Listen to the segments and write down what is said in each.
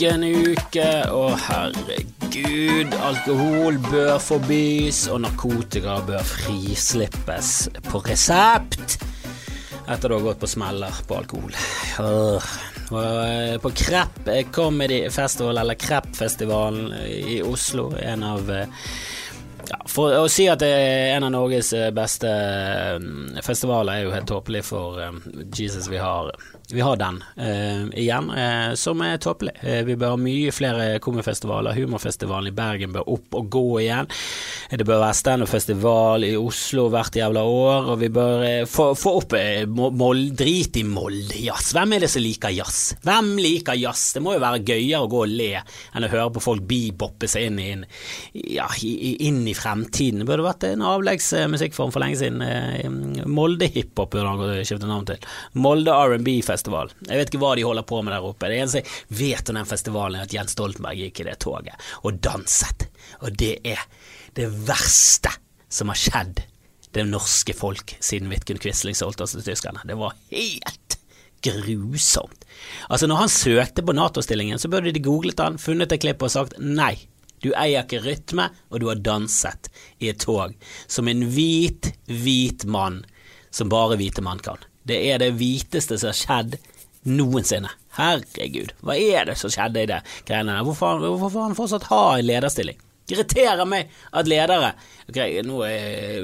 Nok en uke, og herregud, alkohol bør forbys, og narkotika bør frislippes på resept. Etter å ha gått på smeller på alkohol. Øh. På Krepp Comedy Festival, eller Kreppfestivalen i Oslo, en av ja, For å si at det er en av Norges beste festivaler, er jo helt tåpelig for Jesus vi har vi har den uh, igjen, uh, som er tåpelig. Uh, vi bør ha mye flere komifestivaler. Humorfestivalen i Bergen bør opp og gå igjen. Det bør være standup-festival i Oslo hvert jævla år, og vi bør få, få, opp mold, drit i Mold-jazz. Hvem er det som liker jazz? Hvem liker jazz? Det må jo være gøyere å gå og le enn å høre på folk beboppe seg inn i, ja, inn i fremtiden. Det burde vært en avleggs musikkform for lenge siden. Molde-hiphop burde han skifte navn til. Molde R&B-festival festival. Jeg vet ikke hva de holder på med der oppe. Det eneste jeg vet om den festivalen, er at Jens Stoltenberg gikk i det toget og danset. Og det er det verste som har skjedd det norske folk siden Vidkun Quisling solgte oss til tyskerne. Det var helt grusomt. Altså, når han søkte på Nato-stillingen, så burde de googlet han, funnet et klipp og sagt nei. Du eier ikke rytme, og du har danset i et tog som en hvit, hvit mann som bare hvite mann kan. Det er det hviteste som har skjedd noensinne. Herregud, hva er det som skjedde i det greiene der? Hvorfor, får han fortsatt ha en lederstilling? Irriterer meg at ledere Ok, nå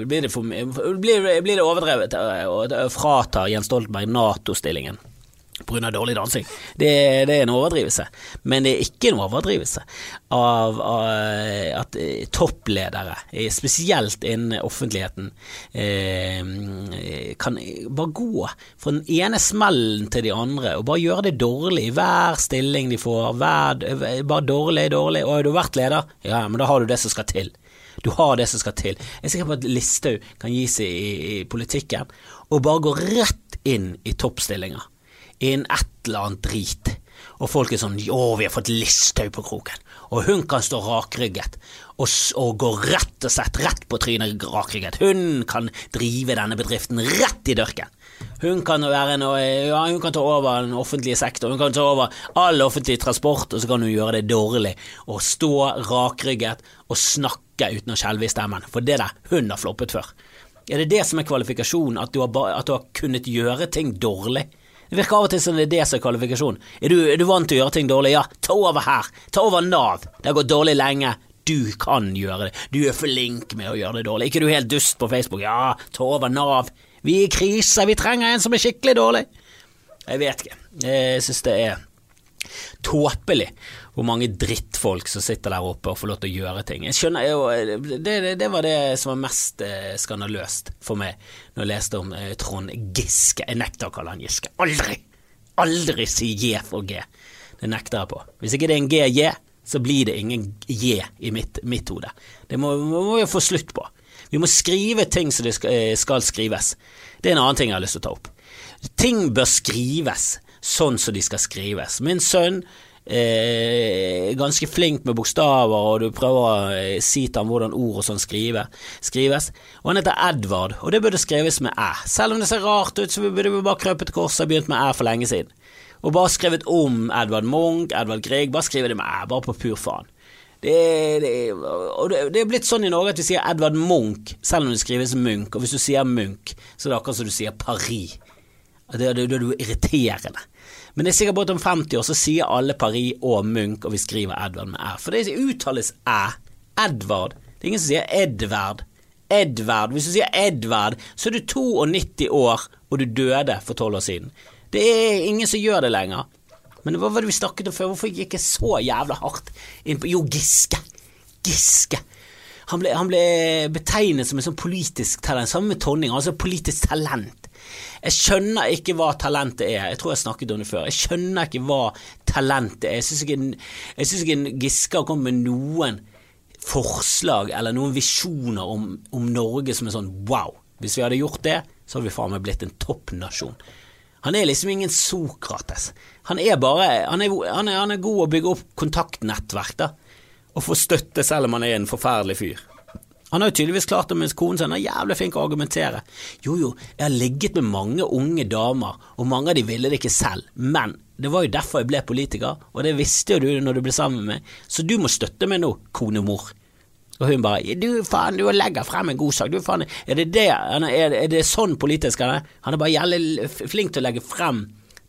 blir det, for, blir, blir det overdrevet å frata Jens Stoltenberg Nato-stillingen pga. dårlig dansing. Det, det, er en overdrivelse. Men det er ikke en overdrivelse av, av at eh, toppledere, eh, spesielt innen offentligheten, eh, kan bare gå fra den ene smellen til de andre og bare gjøre det dårlig i hver stilling de får. Hver, bare dårlig, dårlig. Og har du vært leder? Ja, men da har du det som skal til. Du har det som skal til. Jeg er sikker på at Listhaug kan gi seg i, i politikken og bare gå rett inn i toppstillinger innen et eller annet drit. Og folk er sånn 'Å, vi har fått Listhaug på kroken'. Og hun kan stå rakrygget og, og gå rett og slett rett på trynet rakrygget. Hun kan drive denne bedriften rett i dørken. Hun kan, noe, ja, hun kan ta over den offentlige sektor, hun kan ta over all offentlig transport, og så kan hun gjøre det dårlig og stå rakrygget og snakke uten å skjelve i stemmen. For det der, hun har floppet før. Er det det som er kvalifikasjonen, at du har, at du har kunnet gjøre ting dårlig? Det virker av og til som det er det som er kvalifikasjon. Er du, er du vant til å gjøre ting dårlig? Ja, ta over her. Ta over Nav. Det har gått dårlig lenge. Du kan gjøre det. Du er flink med å gjøre det dårlig. Ikke du helt dust på Facebook? Ja, ta over Nav. Vi er i krise. Vi trenger en som er skikkelig dårlig. Jeg vet ikke. Jeg synes det er tåpelig hvor mange drittfolk som sitter der oppe og får lov til å gjøre ting. Jeg skjønner jo, det, det, var det som var mest eh, skandaløst for meg når jeg leste om eh, Trond Giske. Jeg nekter å kalle han Giske. Aldri! Aldri si J for G. Det nekter jeg på. Hvis ikke det er en GJ, så blir det ingen J i mitt, mitt hode. Det må, må vi få slutt på. Vi må skrive ting som det eh, skal skrives. Det er en annen ting jeg har lyst til å ta opp. Ting bør skrives sånn som de skal skrives. Min sønn eh, ganske flink med bokstaver, og du prøver å eh, si til ham hvordan ord og sånn skrive, skrives. Og han heter Edvard, og det burde skrives med æ. Selv om det ser rart ut, så burde vi bare krøpet korset og begynt med æ for lenge siden. Og bare skrevet om Edvard Munch, Edvard Grieg, bare skrive det med æ, bare på pur faen. Det, det, og det, er blitt sånn i Norge at vi sier Edvard Munch, selv om det skrives Munch, og hvis du sier Munch, så er det akkurat som du sier Paris. Det, er irriterende. Men det er sikkert på om 50 år så sier alle Paris og Munch, og vi skriver Edvard med æ. For det uttales æ. Edvard. Det er ingen som sier Edvard. Edvard. Hvis du sier Edvard, så er du 92 år, og du døde for 12 år siden. Det er ingen som gjør det lenger. Men hva var det vi snakket om før? Hvorfor gikk jeg så jævla hardt inn på Jo, Giske. Giske. Han ble, han ble betegnet som en sånn politisk talent, sammen med Tonning, altså politisk talent. Jeg skjønner ikke hva talentet er. Jeg tror jeg snakket om det før. Jeg skjønner ikke hva talentet er. Jeg syns ikke, jeg synes ikke Giske har kommet med noen forslag eller noen visjoner om, om, Norge som er sånn wow. Hvis vi hadde gjort det, så hadde vi faen meg blitt en toppnasjon. Han er liksom ingen Sokrates. Han er bare han er, han er, han er god å bygge opp kontaktnettverk, da. Og få støtte selv om han er en forferdelig fyr. Han har jo tydeligvis klart det mens konen sin er jævlig flink å argumentere. Jo jo, jeg har ligget med mange unge damer, og mange av de ville det ikke selv, men Det var jo derfor jeg ble politiker, og det visste jo du når du ble sammen med meg, så du må støtte meg nå, konemor. Og hun bare Du faen, du legger frem en god sak. Du faen, er det det er, er det sånn politisk han er? Han er bare jævlig flink til å legge frem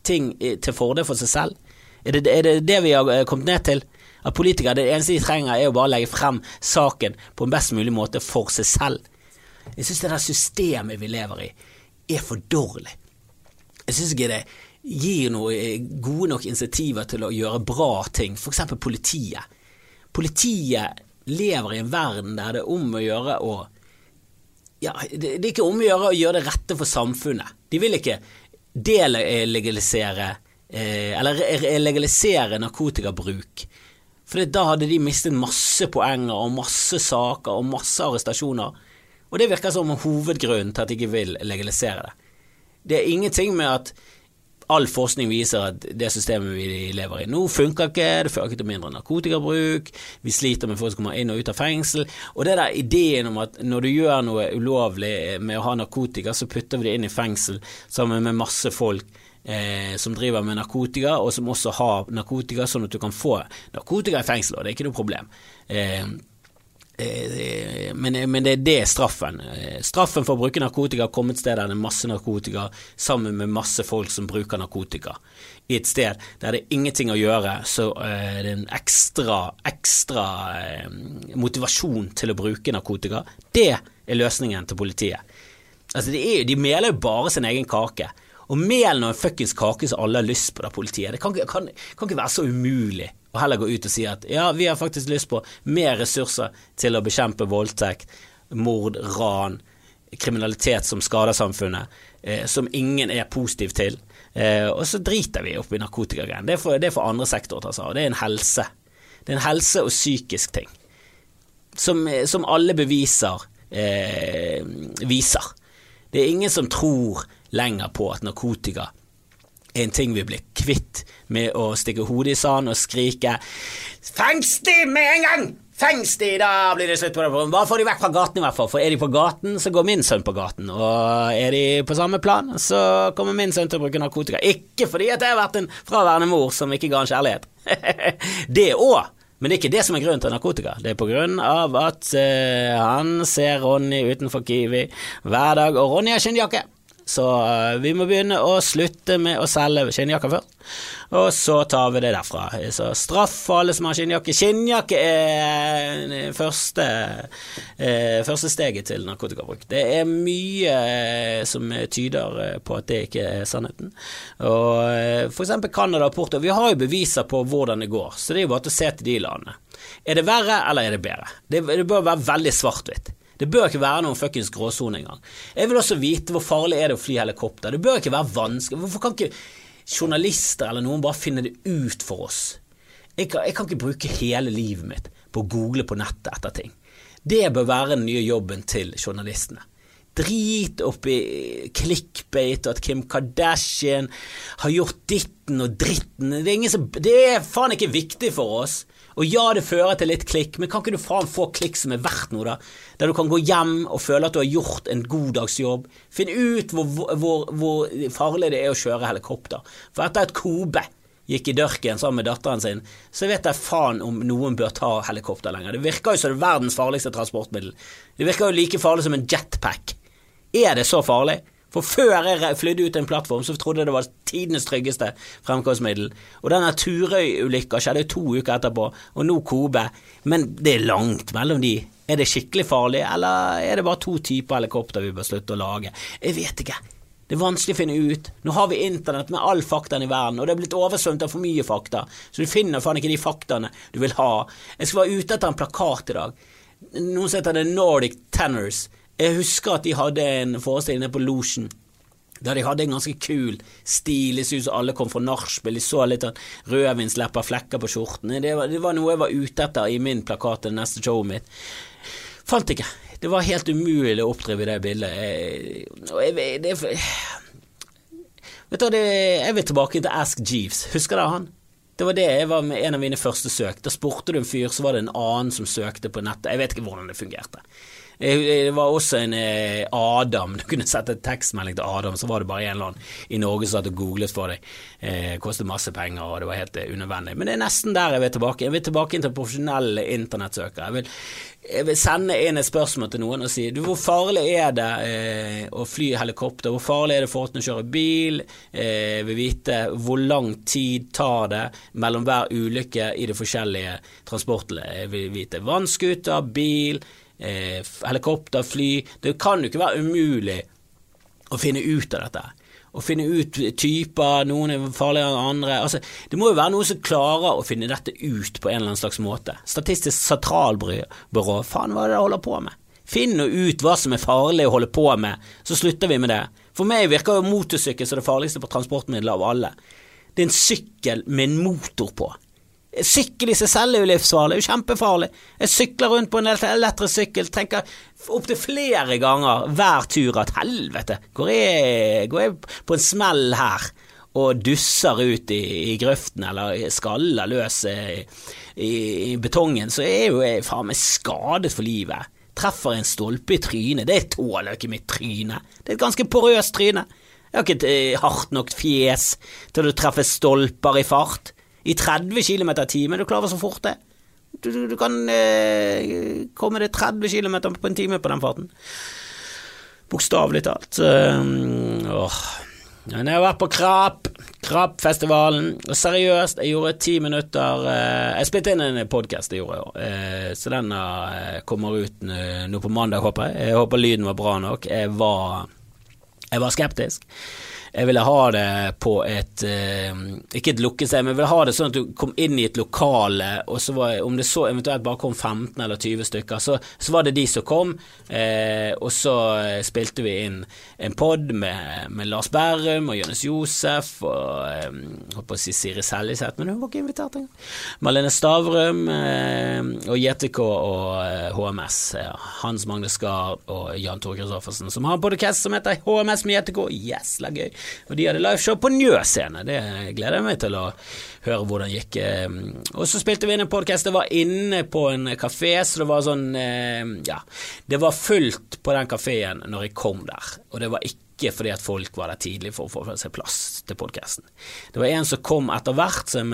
ting til fordel for seg selv. Er det, er det det vi har eh, kommet ned til? At politikere, det eneste de trenger, er å bare legge frem saken på en best mulig måte for seg selv. Jeg syns det der systemet vi lever i, er for dårlig. Jeg syns ikke det gir noe eh, gode nok insentiver til å gjøre bra ting, f.eks. politiet. Politiet lever i en verden der det er om å gjøre å ja, det, er ikke om å gjøre å gjøre det rette for samfunnet. De vil ikke delegalisere eh, eller legalisere narkotikabruk. For da hadde de mistet masse poenger og masse saker og masse arrestasjoner. Og det virker som hovedgrunnen til at de ikke vil legalisere det. Det er ingenting med at all forskning viser at det systemet vi lever i nå, funker ikke, det fører ikke til mindre narkotikabruk, vi sliter med folk som kommer inn og ut av fengsel. Og det der ideen om at når du gjør noe ulovlig med å ha narkotika, så putter vi det inn i fengsel sammen med masse folk eh, som driver med narkotika, og som også har narkotika, sånn at du kan få narkotika i fengsel, og det er ikke noe problem. Eh, Eh, men, men, det er det straffen. Eh, straffen for å bruke narkotika har kommet et sted der det er masse narkotika sammen med masse folk som bruker narkotika. I et sted der det er ingenting å gjøre, så er det en ekstra, ekstra eh, motivasjon til å bruke narkotika. Det er løsningen til politiet. Altså, de, er, de meler jo bare sin egen kake. Og mel og en fuckings kake som alle har lyst på, da, politiet. Det kan, kan, kan ikke være så umulig å heller gå ut og si at ja, vi har faktisk lyst på mer ressurser til å bekjempe voldtekt, mord, ran, kriminalitet som skader samfunnet, eh, som ingen er positiv til. Eh, og så driter vi opp i narkotikagreiene. Det, det, er for andre sektorer å ta seg av. Det er en helse. Det er en helse- og psykisk ting. Som, som alle beviser eh, viser. Det er ingen som tror lenger på at narkotika er en ting vi blir kvitt med å stikke hodet i sanden og skrike 'Fengs med en gang!' Fengs da blir det slutt på det. Hva får de vekk fra gaten, i hvert fall. For er de på gaten, så går min sønn på gaten. Og er de på samme plan, så kommer min sønn til å bruke narkotika. Ikke fordi at jeg har vært en fraværende mor som ikke ga han kjærlighet. det òg. Men det er ikke det som er grunnen til narkotika. Det er på grunn av at uh, han ser Ronny utenfor Kiwi hver dag, og Ronny har skinnjakke. Så uh, vi må begynne å slutte med å selge skinnjakker først, og så tar vi det derfra. Så straff for alle som har skinnjakke. Skinnjakke er første, uh, første steget til narkotikabruk. Det er mye uh, som tyder på at det ikke er sannheten. Og for eksempel Canada og Porto. Vi har jo beviser på hvordan det går, så det er jo bare til å se til de landene. Er det verre, eller er det bedre? Det, det bør være veldig svart-hvitt. Det bør ikke være noen fuckings gråsone engang. Jeg vil også vite hvor farlig er det å fly helikopter. Det bør ikke være vanskelig. Hvorfor kan ikke journalister eller noen bare finne det ut for oss? Jeg kan, jeg kan ikke bruke hele livet mitt på å google på nettet etter ting. Det bør være den nye jobben til journalistene. Drit oppi clickbait og at Kim Kardashian har gjort ditten og dritten. Det er, som, det er faen ikke viktig for oss. Og ja, det fører til litt klikk, men kan ikke du faen få klikk som er verdt noe, da? Der du kan gå hjem og føle at du har gjort en god dags jobb. Finn ut hvor, hvor, hvor farlig det er å kjøre helikopter. For etter at Kobe gikk i dørken sammen med datteren sin, så vet jeg faen om noen bør ta helikopter lenger. Det virker jo som det er verdens farligste transportmiddel. Det virker jo like farlig som en jetpack. Er det så farlig? For før jeg flydde ut en plattform, så trodde jeg det var tidenes tryggeste fremkomstmiddel. Og denne Turøy-ulykka skjedde to uker etterpå, og nå Kobe. Men det er langt mellom de. Er det skikkelig farlig, eller er det bare to typer helikopter vi bør slutte å lage? Jeg vet ikke. Det er vanskelig å finne ut. Nå har vi internett med all faktaen i verden, og det er blitt oversvømt av for mye fakta, så du finner faen ikke de faktaene du vil ha. Jeg skal være ute etter en plakat i dag. Noen som heter The Nordic Tenors. Jeg husker at de hadde en forestilling på Losjen. Da de hadde en ganske kul stil. Det som alle kom fra nachspiel. De så litt sånn rødvinslepper, flekker på skjortene. Det var, det var, noe jeg var ute etter i min plakat til det neste showet mitt. Fant ikke. Det var helt umulig å oppdrive det bildet. Jeg, jeg, det, vet du, det, jeg vil tilbake til Ask Jeeves. Husker dere han? Det var det jeg var med en av mine første søk. Da spurte du en fyr, så var det en annen som søkte på nettet. Jeg vet ikke hvordan det fungerte. Det var også en eh, Adam. Du kunne sette tekstmelding til Adam, så var det bare en eller annen i Norge som hadde og googlet for deg. Eh, kostet masse penger, og det var helt eh, unødvendig. Men det er nesten der jeg vil tilbake. Jeg vil tilbake inn til profesjonelle internettsøkere. Jeg vil, jeg vil sende inn et spørsmål til noen og si du, hvor farlig er det eh, å fly helikopter? Hvor farlig er det for å kjøre bil? Eh, vil vite hvor lang tid tar det mellom hver ulykke i de forskjellige transportene. Jeg vil vite vannskuter, bil eh, helikopter, fly Det kan jo ikke være umulig å finne ut av dette. Å finne ut typer, noen er farligere enn andre. Altså, det må jo være noen som klarer å finne dette ut på en eller annen slags måte. Statistisk sentralbyrå, faen hva er det de holder på med? Finn ut hva som er farlig å holde på med, så slutter vi med det. For meg virker jo motorsykkel som det farligste på transportmidler av alle. Det er en sykkel med en motor på. Sykkel i seg selv er jo livsfarlig, det er jo kjempefarlig. Jeg sykler rundt på en elektrisk sykkel, tenker opptil flere ganger hver tur at helvete, går jeg, jeg på en smell her? og dusser ut i, i grøften eller skaller løs i, i, i, betongen, så er jo jeg faen meg skadet for livet. Treffer en stolpe i trynet, det tåler ikke mitt tryne. Det er et ganske porøst tryne. Jeg har ikke et eh, hardt nok fjes til å treffe stolper i fart i 30 km i timen. Du klarer så fort det. Du, du, du kan eh, komme deg 30 km på en time på den farten. Bokstavelig talt. Uh, åh. Jeg har vært på Krap, Krapfestivalen. seriøst, jeg gjorde ti minutter uh, Jeg spilte inn en podkast, det gjorde òg, uh, så den uh, kommer ut nå på mandag, håper jeg. Jeg håper lyden var bra nok. Jeg var, jeg var skeptisk. Jeg ville ha det på et eh, Ikke et lukket sted, men jeg ville ha det sånn at du kom inn i et lokale, og så var om det så eventuelt bare kom 15 eller 20 stykker, så, så var det de som kom, eh, og så eh, spilte vi inn en pod med, med, Lars Berrum og Jonis Josef og eh, holdt på å si Siri Seljeseth, men hun var ikke invitert engang. Malene Stavrum eh, og JTK og HMS. Eh. Hans Magne Skar og Jan Tore Christoffersen, som har en podkast som heter HMS med JTK. Jæsla gøy. Og de hadde liveshow på Njø scene. Det gleder jeg meg til å høre hvordan det gikk. Eh. Og så spilte vi inn en podkast. Det var inne på en kafé, så det var sånn eh, Ja, det var fullt på den kafeen når jeg kom der, og det var ikke ikke fordi at folk var der tidlig for å få seg plass til podkasten. Det var en som kom etter hvert, som,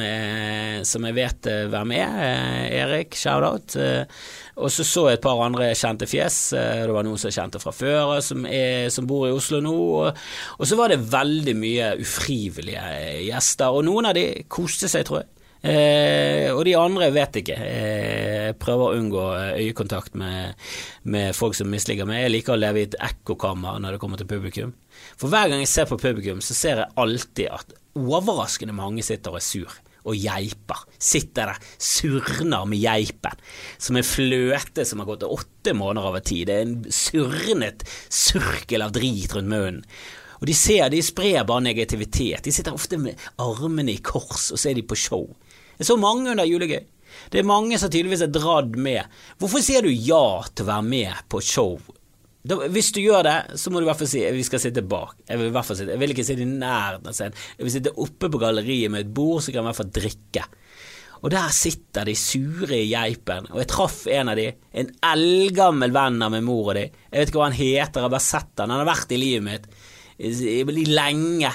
som, jeg vet eh, hvem er. Erik, shout-out. Og så så jeg et par andre kjente fjes. Eh, det var noen som jeg kjente fra før, som, er, som bor i Oslo nå. Og, og, så var det veldig mye ufrivillige gjester, og noen av de koste seg, tror jeg. Eh, og de andre vet ikke. Eh, prøver å unngå øyekontakt med, med folk som misliker meg. Jeg liker å leve i et ekkokammer når det kommer til publikum. For hver gang jeg ser på publikum, så ser jeg alltid at overraskende mange sitter og er sur og geiper. Sitter der, surner med geipen, som en fløte som har gått åtte måneder over tid. Det er en surnet surkel av drit rundt munnen. Og de ser, de sprer bare negativitet. De sitter ofte med armene i kors, og så er de på show. Jeg så mange under julegøy. Det er mange som tydeligvis er dratt med. Hvorfor sier du ja til å være med på show da, hvis du gjør det, så må du i hvert fall si vi skal sitte bak. Jeg vil, i sitte, jeg vil ikke sitte i nærheten av scenen. Jeg vil sitte oppe på galleriet med et bord, så kan jeg i hvert fall drikke. Og der sitter de sure i geipen, og jeg traff en av de, en eldgammel venn av min mor og de. Jeg vet ikke hva han heter, jeg har bare sett han, han har vært i livet mitt lenge.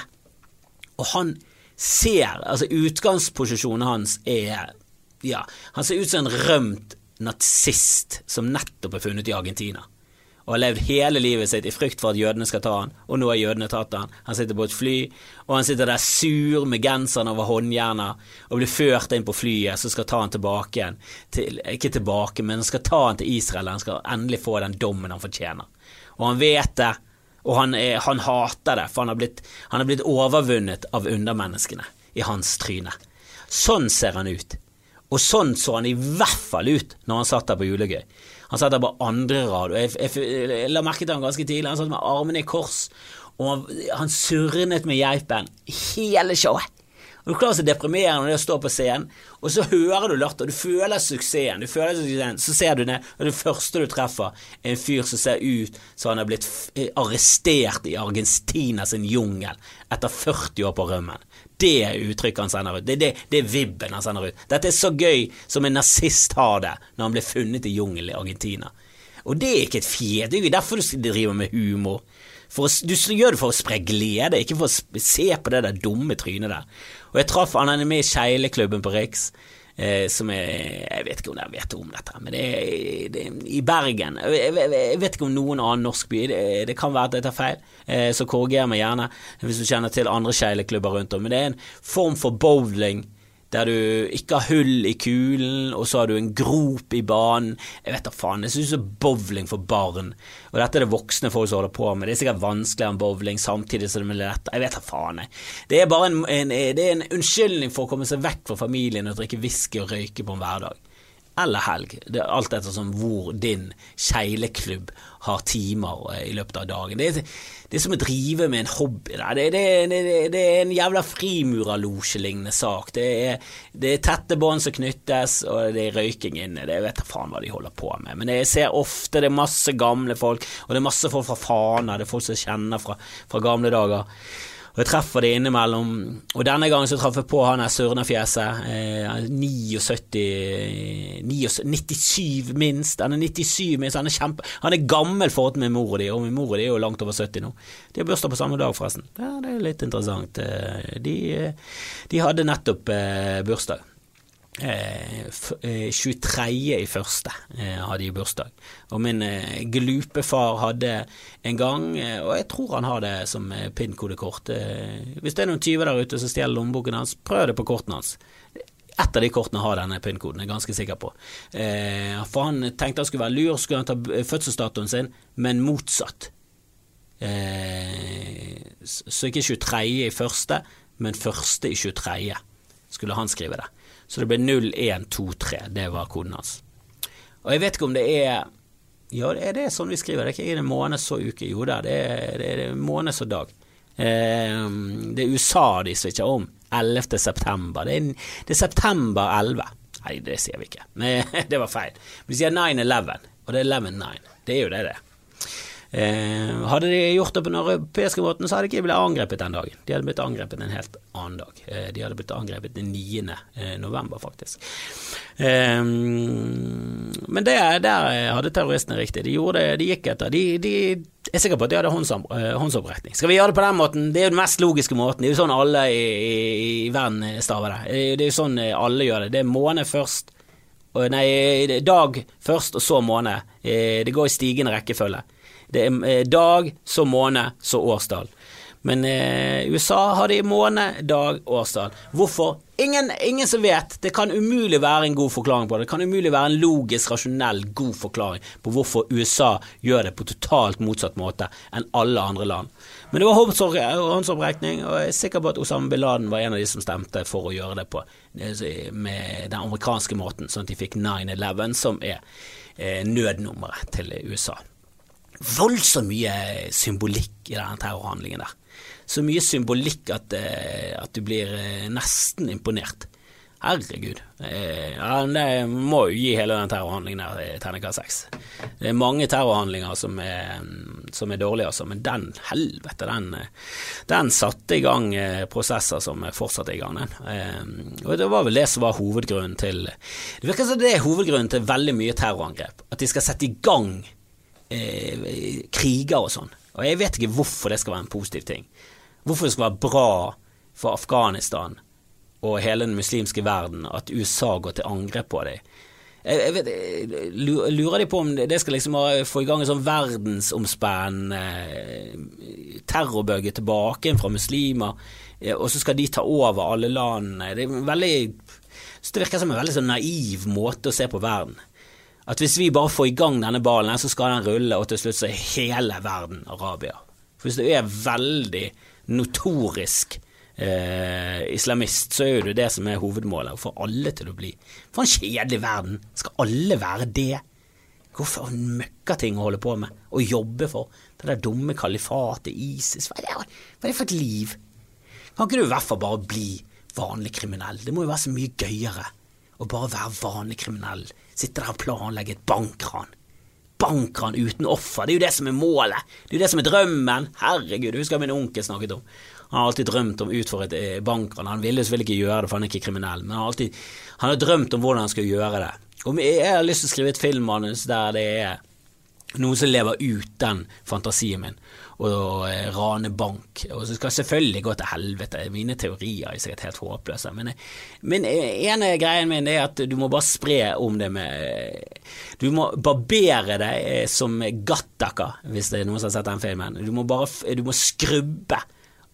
Og han ser, altså utgangsposisjonen hans er Ja, han ser ut som en rømt nazist som nettopp er funnet i Argentina og har levd hele livet sitt i frykt for at jødene skal ta han, og nå har jødene tatt han. Han sitter på et fly, og han sitter der sur med genseren over håndjerna og blir ført inn på flyet som skal ta han tilbake igjen. Til, ikke tilbake, men han skal ta han til Israel, han skal endelig få den dommen han fortjener. Og han vet det, og han, er, han hater det, for han har, blitt, han har blitt overvunnet av undermenneskene i hans tryne. Sånn ser han ut. Og sånn så han i hvert fall ut når han satt der på julegøy. Han satt der på andre rad, og jeg, jeg, jeg, la merke til han ganske tidlig. Han satt med armene i kors, og han, han surnet med geipen hele showet. Og Du klarer så deprimerende det å stå på scenen, og så hører du latter, du føler suksessen, du føler suksessen, så ser du ned, og det første du treffer, er en fyr som ser ut som han har blitt arrestert i Argentina sin jungel etter 40 år på rømmen. Det er uttrykket han sender ut. Det er, det, det er vibben han sender ut. Dette er så gøy som en nazist har det når han blir funnet i jungelen i Argentina. Og det er ikke et fjes, det er jo derfor du driver med humor. Å, du gjør det for å spre glede, ikke for å se på det der dumme trynet der. Og jeg traff han, han er med i Skeileklubben på Riks. Eh, som er Jeg vet ikke om dere vet om dette, men det er, det er i Bergen. Jeg, jeg, jeg, vet ikke om noen annen norsk by. Det, det kan være at jeg tar feil, eh, så korriger meg gjerne hvis du kjenner til andre skeileklubber rundt om. Men det er en form for bowling der du ikke har hull i kulen, og så har du en grop i banen. Jeg vet da faen, det synes ut som bowling for barn, og dette er det voksne folk som holder på med. Det er sikkert vanskeligere enn bowling, samtidig som det blir lettere. Jeg vet da faen, jeg. Det er bare en, en, det er en unnskyldning for å komme seg vekk fra familien og drikke whisky og røyke på en hverdag eller helg. Det er alt ettersom hvor din keileklubb har timer eh, i løpet av dagen. Det er, det er som å drive med en hobby. Det, det, det, det er en jævla frimurerlosjelignende sak. Det er, er tette bånd som knyttes, og det er røyking inne. Det vet jeg faen hva de holder på med. Men jeg ser ofte det er masse gamle folk, og det er masse folk fra Fana, det er folk som jeg kjenner fra, fra gamle dager. Og jeg treffer det innimellom. Og denne gangen så traff jeg på han der surnefjeset. Eh, 79 97 minst. Han er 97 minst. Han er kjempe Han er gammel forhold til min mor og de, og min mor og de er jo langt over 70 nå. De har bursdag på samme dag, forresten. Ja, det er litt interessant. Eh, de, eh, de hadde nettopp eh, bursdag. Eh, 23. Eh, i første eh, hadde de bursdag. Og min eh, glupe far hadde en gang, eh, og jeg tror han har det som eh, pinnkodekort Hvis det er noen tyver der ute som stjeler lommeboken hans, prøv det på kortene hans. Et av de kortene har denne pinnkoden, jeg er ganske sikker på. for han tenkte han skulle være lur, skulle han ta fødselsdatoen sin, men motsatt. så ikke 23. i første, men første i 23. skulle han skrive det. Så det ble 0123. Det var koden hans. Og jeg vet ikke om det er Ja, det er det sånn vi skriver. Det er ikke en måned så uke. Jo da, det er, det er måned så dag. Eh, det er USA de switcher om. 11. september. Det er, det er september 11. Nei, det sier vi ikke. det var feil. Vi sier 9-11, og det er 11-9. Det er jo det, det. Eh, hadde de gjort det på den europeiske måten, så hadde de ikke blitt angrepet den dagen. De hadde blitt angrepet en helt annen dag. Eh, de hadde blitt angrepet den 9. Eh, november, faktisk. Eh, men det, der hadde terroristene riktig. De gjorde det, de gikk etter. De, de er sikker på at de hadde håndsopprekning. Skal vi gjøre det på den måten? Det er jo den mest logiske måten. Det er jo sånn alle i, i, i verden staver det. Det er jo sånn alle gjør det. Det er måned først. Nei, dag først, og så måned. Det går i stigende rekkefølge. Det er eh, dag, så måned, så årstall. Men eh, USA har de måned, dag, årstall. Hvorfor? Ingen, ingen, som vet. Det kan umulig være en god forklaring på det. Det kan umulig være en logisk, rasjonell, god forklaring på hvorfor USA gjør det på totalt motsatt måte enn alle andre land. Men det var håndsopprekning, og jeg er sikker på at Osama bin Laden var en av de som stemte for å gjøre det på eh, med den amerikanske måten, sånn at de fikk 9-11, som er eh, nødnummeret til USA voldsomt mye symbolikk i denne terrorhandlingen der. Så mye symbolikk at, eh, at du blir eh, nesten imponert. Herregud. Eh, ja, det må jo gi hele den terrorhandlingen der terningkast seks. Det er mange terrorhandlinger som er, som er dårlige, altså, men den helvete, den, den satte i gang prosesser som fortsatte i gang, den. Og det var vel det som var hovedgrunnen til Det virker som det er hovedgrunnen til veldig mye terrorangrep. At de skal sette i gang eh, kriger og sånn. Og jeg vet ikke hvorfor det skal være en positiv ting. Hvorfor det skal være bra for Afghanistan og hele den muslimske verden at USA går til angrep på dem. Jeg, vet, lurer de på om det skal liksom få i gang en sånn verdensomspennende eh, terrorbølge tilbake fra muslimer, eh, og så skal de ta over alle landene. Det, veldig, det virker som en veldig sånn naiv måte å se på verden. At hvis vi bare får i gang denne ballen, så skal den rulle, og til slutt så er hele verden Arabia. For hvis du er veldig notorisk eh, islamist, så er jo det som er hovedmålet, å få alle til å bli. For en kjedelig verden. Skal alle være det? Hvorfor møkkating å holde på med og jobbe for? Det der dumme kalifatet, ISIS Hva er, det, hva er det for et liv? Kan ikke du i hvert fall bare bli vanlig kriminell? Det må jo være så mye gøyere å bare være vanlig kriminell sitte der og planlegger et bankran. Bankran uten offer, det er jo det som er målet, det er jo det som er drømmen. Herregud, det husker min onkel snakket om. Han har alltid drømt om å for et eh, bankran. Han ville selvfølgelig ikke gjøre det, for han er ikke kriminell, men han har, alltid, han har drømt om hvordan han skal gjøre det. Og jeg har lyst til å skrive et filmmanus der det er noen som lever ut den fantasien min og eh, rane bank. Og så skal selvfølgelig gå til helvete. Mine teorier er sikkert helt håpløse. Men, men ene greien min er at du må bare spre om det med Du må barbere deg som gattaker hvis det er noen som har sett den filmen. Du må bare du må skrubbe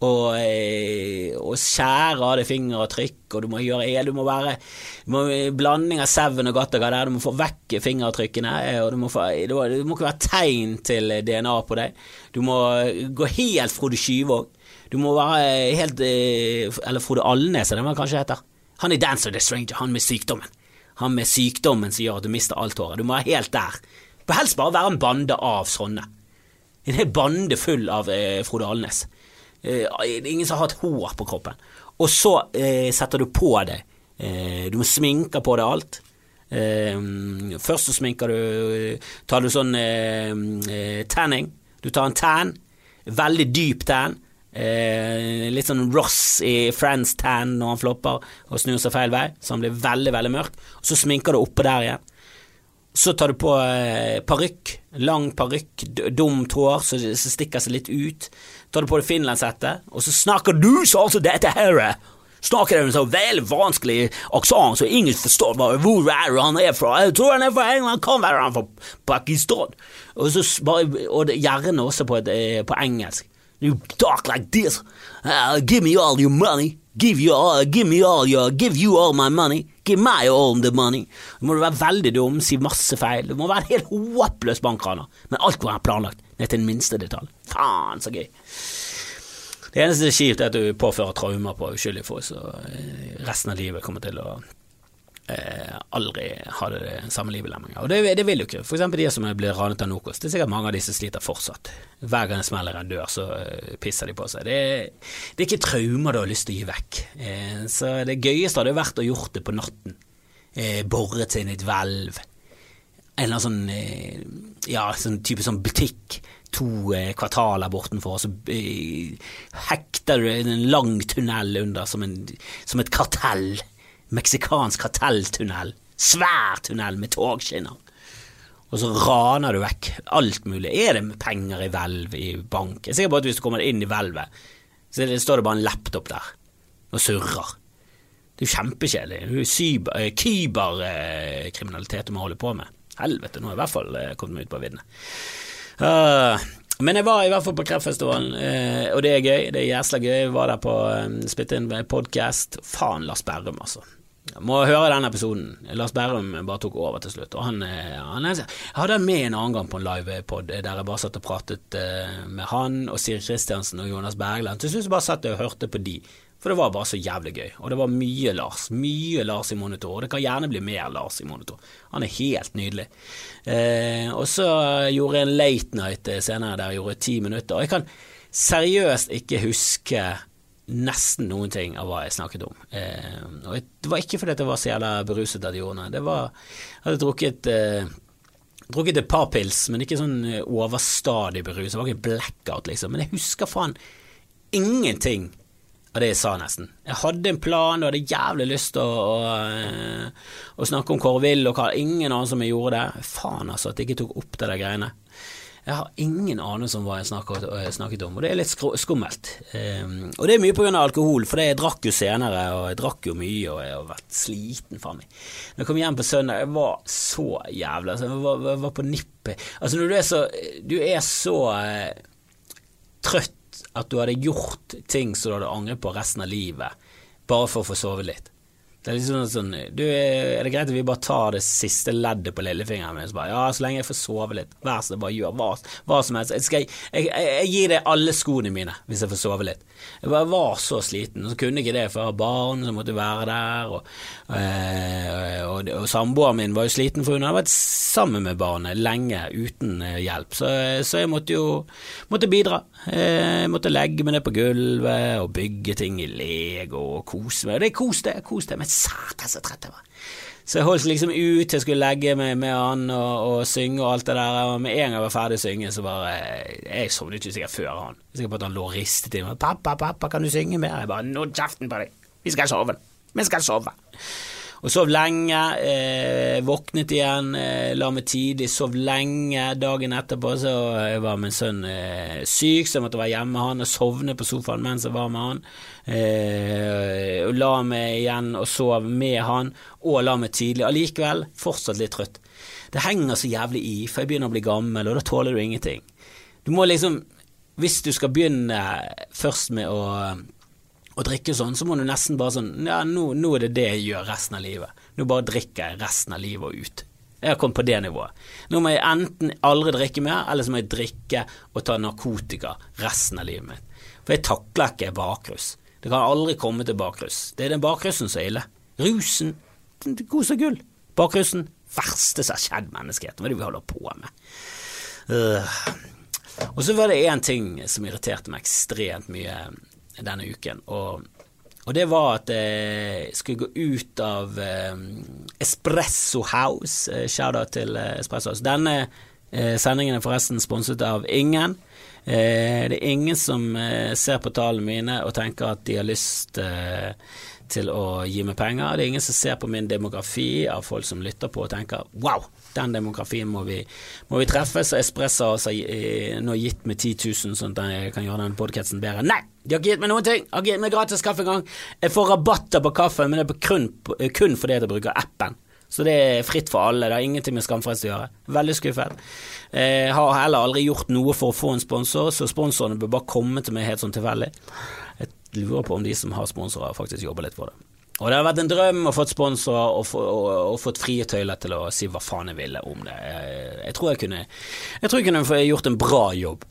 og, eh, og skjære av det fingeravtrykk, og du må gjøre du må være du må, Blanding av Seven og Gattaga der, du må få vekk fingeravtrykkene, eh, og du må, få, det må ikke være tegn til DNA på deg. Du må gå helt Frode Skyvåg. Du må være helt eh, Eller Frode Alnes, er det man kanskje heter. Han er of the Stranger, han med sykdommen. Han med sykdommen som gjør at du mister alt håret. Du må være helt der. På helst bare være en bande av sånne. En hel bande full av eh, Frode Alnes. Eh, ingen som har hatt hår på kroppen. Og så eh, setter du på det. Eh, du sminker på det alt. Eh, først så sminker du Tar du sånn eh, eh, tanning. Du tar en tan. Veldig dyp tan. litt sånn Ross i Friends tan når han flopper og snur seg feil vei, så han blir veldig, veldig mørk. Så sminker du oppå der igjen. Så tar du på eh, parykk, lang parykk, dumt hår som stikker seg litt ut. Tar du på deg finlandshette, og så snakker du sånn som dette her. Snakker en så veldig vanskelig aksent så ingen forstår hvor er han er fra. Jeg tror han er fra England, kan være han fra Pakistan. Og, så og gjerne også på, et, eh, på engelsk. You talk like this. Uh, give me all your money. Give, you all, give me all your Give you all my money. Give me all the money. Du må være veldig dum, si masse feil. Du må være en helt håpløs bankraner. Men alt må være planlagt, ned til den minste detalj. Faen, så gøy. Det eneste kjipt er at du påfører traumer på uskyldige folk, så eh, resten av livet kommer til å eh, aldri hadde det samme livet lenger. Og det, det, vil jo ikke. For eksempel de som blir ranet av Nokos. Det er sikkert mange av de som sliter fortsatt. Hver gang det smeller en dør, så uh, pisser de på seg. Det, det, er ikke traumer du har lyst til å gi vekk. Eh, så det gøyeste hadde vært å gjort det på natten. Eh, boret seg inn i et hvelv. En eller annen sånn, eh, ja, sånn type sånn butikk to eh, kvartaler bortenfor, og så eh, hekter du en lang tunnel under som, en, som et kartell meksikansk kartelltunnel. Svær tunnel med togskinner. Og så raner du vekk alt mulig. Er det penger i hvelv i bank? Jeg er sikker på at hvis du kommer inn i hvelvet, så står det bare en laptop der og surrer. Det er jo kjempekjedelig. Eh, kyberkriminalitet du må holde på med. Helvete, nå har jeg i hvert fall eh, kommet meg ut på viddene. Uh, men jeg var i hvert fall på Kreftfestivalen, og det er gøy. Det er jæsla gøy. Jeg var der på spilte inn podkast. Faen, Lars Berrum, altså. Må høre den episoden. Lars Bærum bare tok over til slutt. Og han, eh, han jeg hadde han med en annen gang på en livepod der jeg bare satt og pratet eh, med han og Siri Kristiansen og Jonas Bergland. Til slutt bare satt jeg og hørte på de, for det var bare så jævlig gøy. Og det var mye Lars. Mye Lars i monitor. Og det kan gjerne bli mer Lars i monitor. Han er helt nydelig. Eh, og så gjorde jeg en late night eh, senere der jeg gjorde ti minutter. Og jeg kan seriøst ikke huske nesten noen ting av hva jeg snakket om. Eh, og det var ikke fordi jeg var så jævla beruset av de gjorde det. Var Jeg hadde drukket eh, drukket et par pils, men ikke sånn eh, overstadig berus. Det var ikke blackout, liksom. Men jeg husker faen ingenting av det jeg sa, nesten. Jeg hadde en plan og hadde jævlig lyst til å, å, eh, å, snakke om Kåre Will og hva ingen annen som jeg gjorde det. Faen, altså, at jeg ikke tok opp det der greiene. Jeg har ingen anelse om hva jeg snakket, snakket, om, og det er litt skummelt. Um, og det er mye pga. alkohol, for jeg drakk jo senere, og jeg drakk jo mye, og jeg har vært sliten, faen meg. Når jeg kom hjem på søndag, jeg var så jævla altså, Jeg var, jeg var på nippet. Altså, når du er så Du er så eh, trøtt at du hadde gjort ting som du hadde angret på resten av livet, bare for å få sove litt. Det er liksom sånn du, Er det greit at vi bare tar det siste leddet på lillefingeren min? Så bare, ja, så lenge jeg får sove litt. Vær så snill, bare gjør hva, hva, som helst. Jeg, skal, jeg, jeg, jeg, gir deg alle skoene mine hvis jeg får sove litt. Jeg bare var så sliten, og så kunne ikke det, for jeg har barn som måtte være der. Og, og, og, og samboeren min var jo sliten, for hun hadde vært sammen med barnet lenge uten eh, hjelp. Så, så jeg måtte jo måtte bidra. Jeg måtte legge meg ned på gulvet og bygge ting i Lego og kose meg. Det er kos, det. Kos det. Satan så trett jeg var. Så jeg holdt liksom ut til jeg skulle legge meg med han og, og, synge og alt det der. Og med en gang jeg var ferdig å synge, så bare Jeg sovnet ikke sikkert før han. Sikkert på at han lå og ristet i meg. 'Pappa, pappa, kan du synge mer?' Jeg bare 'Nå kjeften på deg. Vi skal sove. Vi skal sove'. Og sov lenge, eh, våknet igjen, eh, la meg tidlig, sov lenge. Dagen etterpå så var min sønn eh, syk, så jeg måtte være hjemme med han og sovne på sofaen mens jeg var med han. Eh, og la meg igjen og sov med han, og la meg tidlig. Allikevel fortsatt litt trøtt. Det henger så jævlig i, for jeg begynner å bli gammel, og da tåler du ingenting. Du må liksom Hvis du skal begynne først med å, å drikke sånn, så må du nesten bare sånn Ja, nå, nå er det det jeg gjør resten av livet. Nå bare drikker jeg resten av livet og ut. Jeg har kommet på det nivået. Nå må jeg enten aldri drikke mer, eller så må jeg drikke og ta narkotika resten av livet mitt. For jeg takler ikke bakrus. Det kan aldri komme til bakrus. Det er den bakrusen som er ille. Rusen, kos og gull. Bakrusen, verste som har skjedd menneskeheten. Hva er det vi holder på med? Uh. Og så var det én ting som irriterte meg ekstremt mye denne uken, og, og det var at jeg skulle gå ut av uh, Espresso House. Uh, Shout-out til uh, Espresso House. Denne sendingen er forresten sponset av ingen. det er ingen som ser på tallene mine og tenker at de har lyst til å gi meg penger. Det er ingen som ser på min demografi av folk som lytter på og tenker wow, den demografien må vi, må vi treffe. Så Espresso har altså nå gitt meg 10 000 sånn at jeg kan gjøre den podkasten bedre. Nei, de har ikke gitt meg noen ting! De har gitt meg gratis kaffe en gang. Jeg får rabatter på kaffe, men det er kun, kun fordi jeg bruker appen. Så det er fritt for alle, det har ingenting med Skamfrelst å gjøre. Veldig skuffet. Jeg har heller aldri gjort noe for å få en sponsor, så sponsorene bør bare komme til meg helt sånn tilfeldig Jeg lurer på om de som har sponsorer, faktisk jobber litt for det. Og det har vært en drøm å få sponsorer og, og, og, fått frie tøyler til å si hva faen jeg ville om det. Jeg, jeg, tror jeg kunne Jeg tror jeg kunne gjort en bra jobb.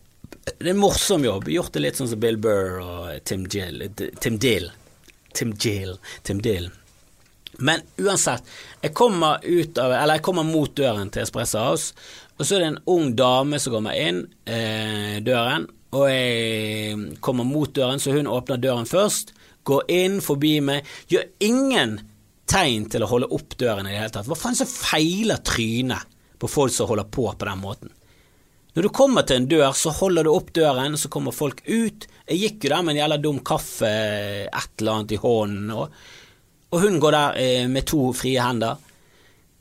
Det er en morsom jobb. Gjort det litt sånn som Bill Burr og Tim Jill Tim Dill. Tim Jill. Tim Dill. Men uansett, jeg kommer ut av Eller jeg kommer mot døren til Espresso House, og så er det en ung dame som kommer inn eh, døren, og jeg kommer mot døren, så hun åpner døren først, går inn forbi meg, gjør ingen tegn til å holde opp døren i det hele tatt. Hva faen så feiler trynet på folk som holder på på den måten? Når du kommer til en dør, så holder du opp døren, så kommer folk ut. Jeg gikk jo der med en jævla dum kaffe, et eller annet i hånden, og, og hun går der eh, med to frie hender.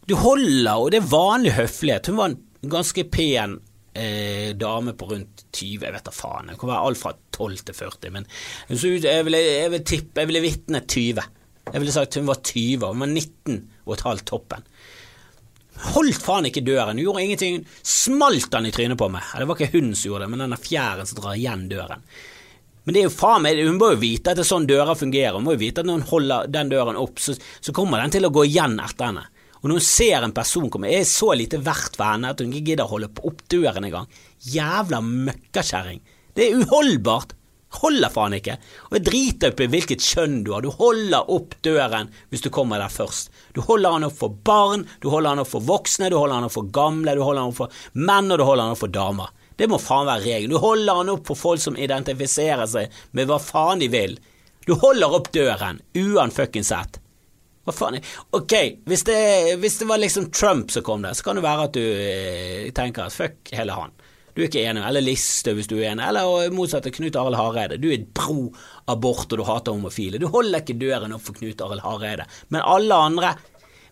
Du holder, og det er vanlig høflighet. Hun var en ganske pen eh, dame på rundt 20, jeg vet da faen. Det kan være alt fra 12 til 40, men jeg ville, jeg ville tippe, jeg ville vitne 20. Jeg ville sagt hun var 20, hun var 19 og et halvt toppen. Holdt faen ikke døren, hun gjorde ingenting, smalt den i trynet på meg. Det var ikke hun som gjorde det, men denne fjæren som drar igjen døren. Men det er jo faen meg, hun må jo vite at det er sånn dører fungerer, hun må jo vite at når hun holder den døren opp, så, så kommer den til å gå igjen etter henne. Og når hun ser en person komme, er så lite verdt for henne at hun ikke gidder å holde opp døren engang. Jævla møkkakjerring. Det er uholdbart. Holder faen ikke. Og jeg driter opp i hvilket kjønn du har. Du holder opp døren hvis du kommer der først. Du holder han opp for barn, du holder han opp for voksne, du holder han opp for gamle, du holder han opp for menn, og du holder han opp for damer. Det må faen være regelen. Du holder han opp for folk som identifiserer seg med hva faen de vil. Du holder opp døren, uanfuckings sett. Hva faen? Ok, hvis det, hvis det, var liksom Trump som kom der, så kan det være at du eh, tenker at fuck hele han. Du er ikke enig, eller Listhaug hvis du er enig, eller motsatt Knut Arild Hareide. Du er pro abort og du hater homofile. Du holder ikke døren opp for Knut Arild Hareide. Men alle andre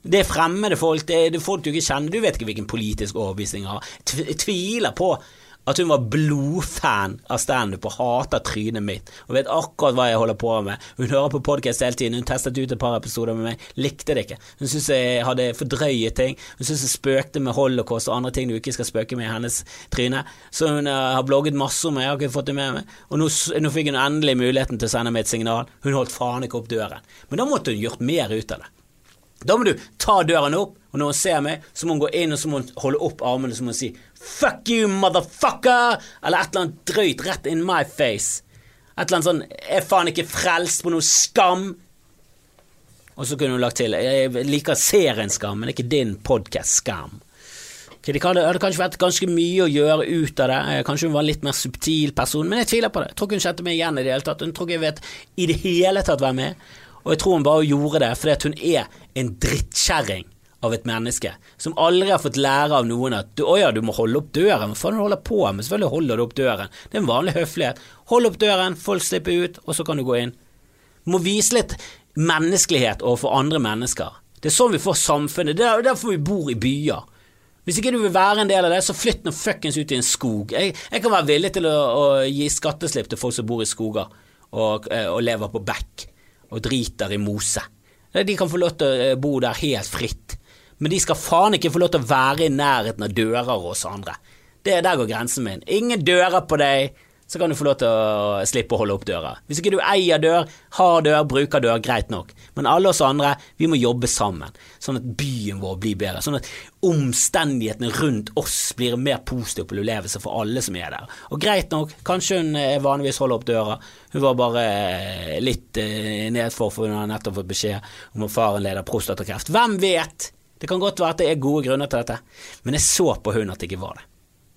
det er fremmede folk, det er folk du ikke kjenner, du vet ikke hvilken politisk overbevisning de har. Tviler på at hun var blodfan av standup og hater trynet mitt og vet akkurat hva jeg holder på med. Hun hører på podkast hele tiden, hun testet ut et par episoder med meg, likte det ikke. Hun syntes jeg hadde fordrøyet ting, hun syntes jeg spøkte med holocaust og andre ting du ikke skal spøke med i hennes tryne. Så hun uh, har blogget masse om meg, jeg har ikke fått det med meg. Og nå, nå fikk hun endelig muligheten til å sende meg et signal. Hun holdt faen ikke opp døren. Men da måtte hun gjort mer ut av det. Da må du ta døren opp, og når hun ser meg, så må hun gå inn og så må hun holde opp armene så må hun si 'fuck you, motherfucker', eller et eller annet drøyt rett in my face. Et eller annet sånn er faen ikke frelst på noe skam'. Og så kunne hun lagt til 'jeg liker serien Skam, men ikke din podkast Skam'. Okay, det hadde kanskje vært ganske mye å gjøre ut av det. Kanskje hun var en litt mer subtil person, men jeg tviler på det. Jeg tror ikke hun kjente meg igjen i det hele tatt. Hun tror ikke jeg vet i det hele tatt hvem jeg er. Og jeg tror hun bare gjorde det fordi hun er en drittkjerring av et menneske som aldri har fått lære av noen at å ja, du må holde opp døren. Hva faen du holder på med? Selvfølgelig holder du opp døren. Det er en vanlig høflighet. Hold opp døren, folk slipper ut, og så kan du gå inn. Du må vise litt menneskelighet overfor andre mennesker. Det er sånn vi får samfunnet. Det er derfor vi bor i byer. Hvis ikke du vil være en del av det, så flytt nå fuckings ut i en skog. Jeg, jeg kan være villig til å, å, gi skatteslipp til folk som bor i skoger og, eh, og lever på bekk og driter i mose. De kan få lov til å eh, bo der helt fritt, men de skal faen ikke få lov til å være i nærheten av dører hos andre. Det, Der går grensen min. Ingen dører på deg så kan du få lov til å slippe å holde opp døra. Hvis ikke du eier dør, har dør, bruker dør, greit nok. Men alle oss andre, vi må jobbe sammen, sånn at byen vår blir bedre. Sånn at omstendighetene rundt oss blir en mer positiv opplevelse for alle som er der. Og greit nok, kanskje hun eh, vanligvis holder opp døra, hun var bare eh, litt eh, nedfor, for hun har nettopp fått beskjed om at faren leder prostatakreft. Hvem vet? Det kan godt være at det er gode grunner til dette, men jeg så på hun at det ikke var det.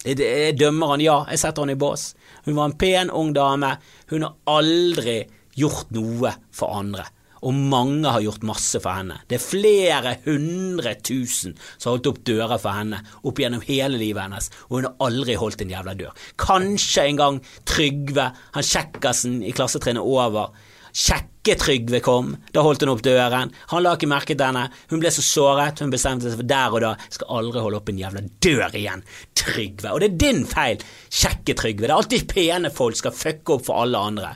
Jeg dømmer han, ja, jeg setter han i bås. Hun var en pen, ung dame. Hun har aldri gjort noe for andre. Og mange har gjort masse for henne. Det er flere hundre tusen som har holdt opp dører for henne opp gjennom hele livet hennes, og hun har aldri holdt en jævla dør. Kanskje en gang Trygve, han kjekkasen i klassetrinnet over, Sjekke-Trygve kom, da holdt hun opp døren. Han la ikke merke til henne. Hun ble så såret, hun bestemte seg for der og da skal aldri holde opp en jævla dør igjen, Trygve. Og det er din feil, kjekke Trygve. Det er alltid pene folk skal fucke opp for alle andre.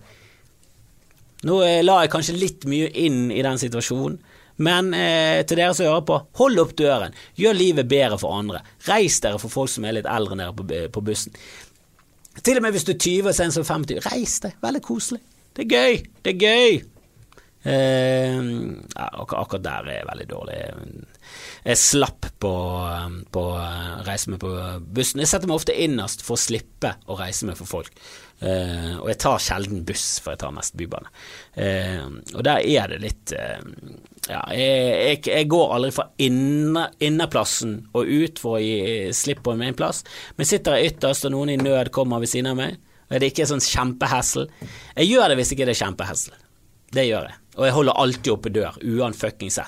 Nå eh, la jeg kanskje litt mye inn i den situasjonen. Men eh, til dere som hører på, hold opp døren. Gjør livet bedre for andre. Reis dere for folk som er litt eldre nede på, på bussen. Til og med hvis du er 20 og sen som 50, reis deg. Veldig koselig. Det er gøy! Det er gøy! Eh, ja, akkurat der er jeg veldig dårlig. Jeg slapp på, på reise med på bussen. Jeg setter meg ofte innerst for å slippe å reise med for folk. Eh, og jeg tar sjelden buss, for jeg tar mest bybane. Eh, og der er det litt eh, Ja, jeg, jeg, jeg, går aldri fra inner, innerplassen og ut for å gi slipp på min plass, men sitter jeg ytterst og noen i nød kommer ved siden av meg og det er ikke sånn kjempehessel. Jeg gjør det hvis ikke det er kjempehessel. Det gjør jeg. Og jeg holder alltid oppe dør, uanfuckings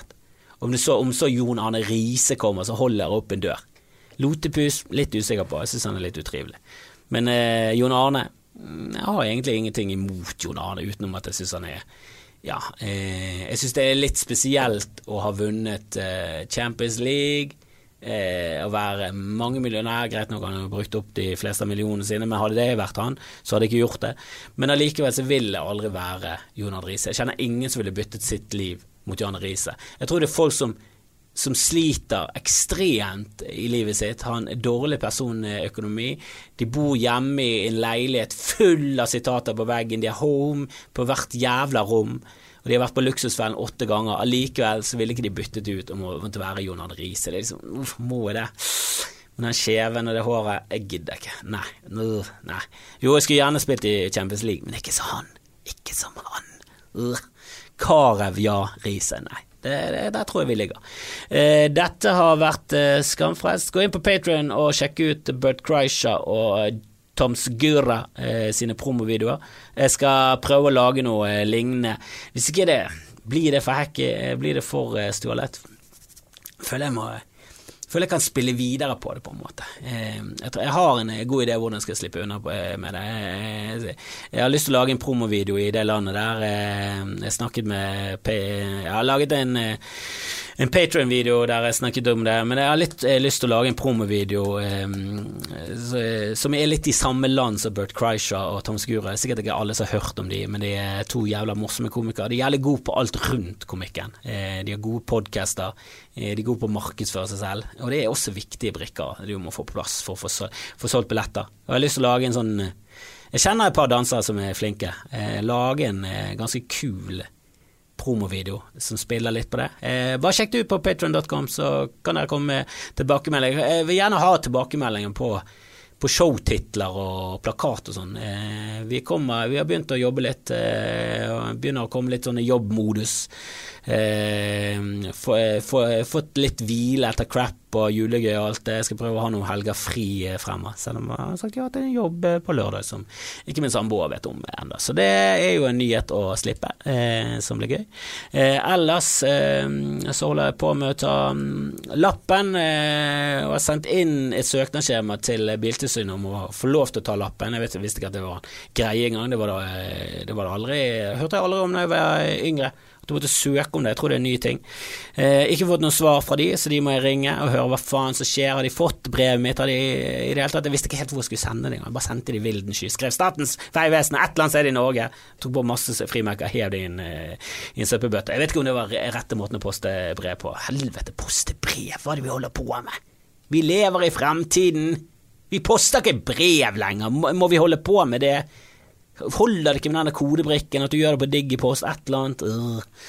Om, så, om så Jon Arne Riise kommer, så holder jeg oppe en dør. Lotepus, litt usikker på, jeg syns han er litt utrivelig. Men eh, Jon Arne mm, Jeg har egentlig ingenting imot Jon Arne, utenom at jeg syns han er Ja, eh, jeg syns det er litt spesielt å ha vunnet eh, Champions League eh, å være mange millionær. Greit nok han har brukt opp de fleste millionene sine, men hadde det vært han, så hadde jeg ikke gjort det. Men allikevel så vil jeg aldri være Jon Riise. Jeg kjenner ingen som ville byttet sitt liv mot Jan Riise. Jeg tror det er folk som som sliter ekstremt i livet sitt, har en dårlig personøkonomi. De bor hjemme i en leilighet full av sitater på veggen, de er home på hvert jævla rom og de har vært på Luksusfellen åtte ganger. Allikevel så ville ikke de byttet ut å måtte være John Arne Riise. Liksom, Hvorfor må jeg det? Men den kjeven og det håret Jeg gidder ikke. Nei. nei. Jo, jeg skulle gjerne spilt i Champions League, men ikke som han. Ikke som han. Karev, ja. Riise, nei. Det, det, der tror jeg vi ligger. Eh, dette har vært eh, Skamfrelst. Gå inn på Patrion og sjekk ut Bert Kreischer og Tom Gura eh, sine promovideoer. Jeg skal prøve å lage noe eh, lignende. Hvis ikke det blir det for hacky, eh, blir det for eh, stjålet. Føler jeg må føler jeg kan spille videre på det, på en måte. Eh, jeg, tror, jeg har en eh, god idé hvordan jeg skal slippe unna med det. Jeg, har lyst til å lage en promovideo i det landet der. Jeg snakket med Jeg har laget en en Patrion-video der jeg snakket om det, men jeg har litt jeg har lyst til å lage en promovideo eh, som er litt i samme land som Bert Kreischer og Tom Skure. Sikkert ikke alle som har hørt om de, men de er to jævla morsomme komikere. De er jævlig gode på alt rundt komikken. Eh, de har gode podcaster, eh, de er gode på å markedsføre seg selv, og det er også viktige brikker du må få på plass for å få, få solgt billetter. Og jeg har lyst til å lage en sånn Jeg kjenner et par dansere som er flinke. Eh, lage en eh, ganske kul promovideo som spiller litt på det. Eh, bare sjekk det ut på patron.com, så kan dere komme med tilbakemeldinger. Jeg vil gjerne ha tilbakemeldinger på, på showtitler og plakat og sånn. Eh, vi, vi, har begynt å jobbe litt, eh, begynner å komme litt sånn i jobbmodus. Eh, eh, fått litt hvile etter crap og julegøy og alt det. Jeg skal prøve å ha noen helger fri eh, fremover, selv om jeg har sagt ja til en jobb eh, på lørdag som ikke min samboer vet om ennå. Så det er jo en nyhet å slippe, eh, som blir gøy. Eh, ellers så holder jeg på med å ta um, lappen, og har sendt inn et søknadsskjema til Biltilsynet om å få lov til å ta lappen. Jeg, vet, visste ikke at det var greie engang, det var det, det var det aldri Hørte jeg aldri om da jeg var yngre du måtte søke om det. Jeg tror det er en ny ting. Eh, ikke fått noe svar fra de, så de må jeg ringe og høre hva faen som skjer. Har de fått brevet mitt? Har de i det hele tatt Jeg visste ikke helt hvor jeg skulle sende det engang. Bare sendte det i vilden sky. Skrev Statens vegvesen, et eller annet sted i Norge. Tok på masse frimerker, hev det i en, eh, i en søppelbøtte. Jeg vet ikke om det var rette måten å poste brev på. Helvete, poste brev, hva er det vi holder på med? Vi lever i fremtiden. Vi poster ikke brev lenger, må vi holde på med det? Holder det ikke med denne kodebrikken, at du gjør det på Digipost, et eller annet? Uh.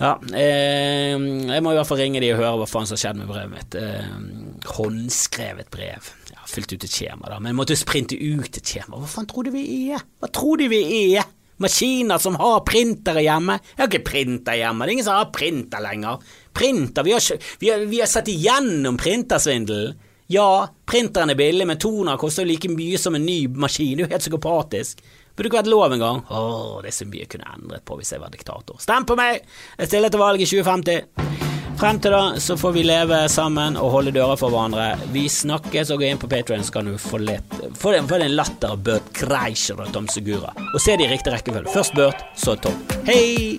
Ja, eh, jeg må i hvert fall ringe de og høre hva faen som har skjedd med brevet mitt. Eh, håndskrevet brev. Ja, fylt ut et skjema, da, men måtte sprinte ut et skjema. Hva faen tror du vi er? Hva tror du vi er? Maskiner som har printere hjemme? Jeg har ikke printer hjemme, det er ingen som har printer lenger. Printer, vi har, vi har, vi har sett igjennom printersvindelen. Ja, printeren er billig, men toner koster like mye som en ny maskin. Det er jo helt psykopatisk. Burde ikke vært lov engang. Å, det er så mye jeg kunne endret på hvis jeg var diktator. Stem på meg! Jeg stiller til valg i 2050. Frem til da så får vi leve sammen og holde dører for hverandre. Vi snakkes, og gå inn på Patrion, så kan du få, litt, få, den, få den latter av Bert Kreischer og Tom Segura. Og se det i riktig rekkefølge. Først Bert, så Tom. Hei!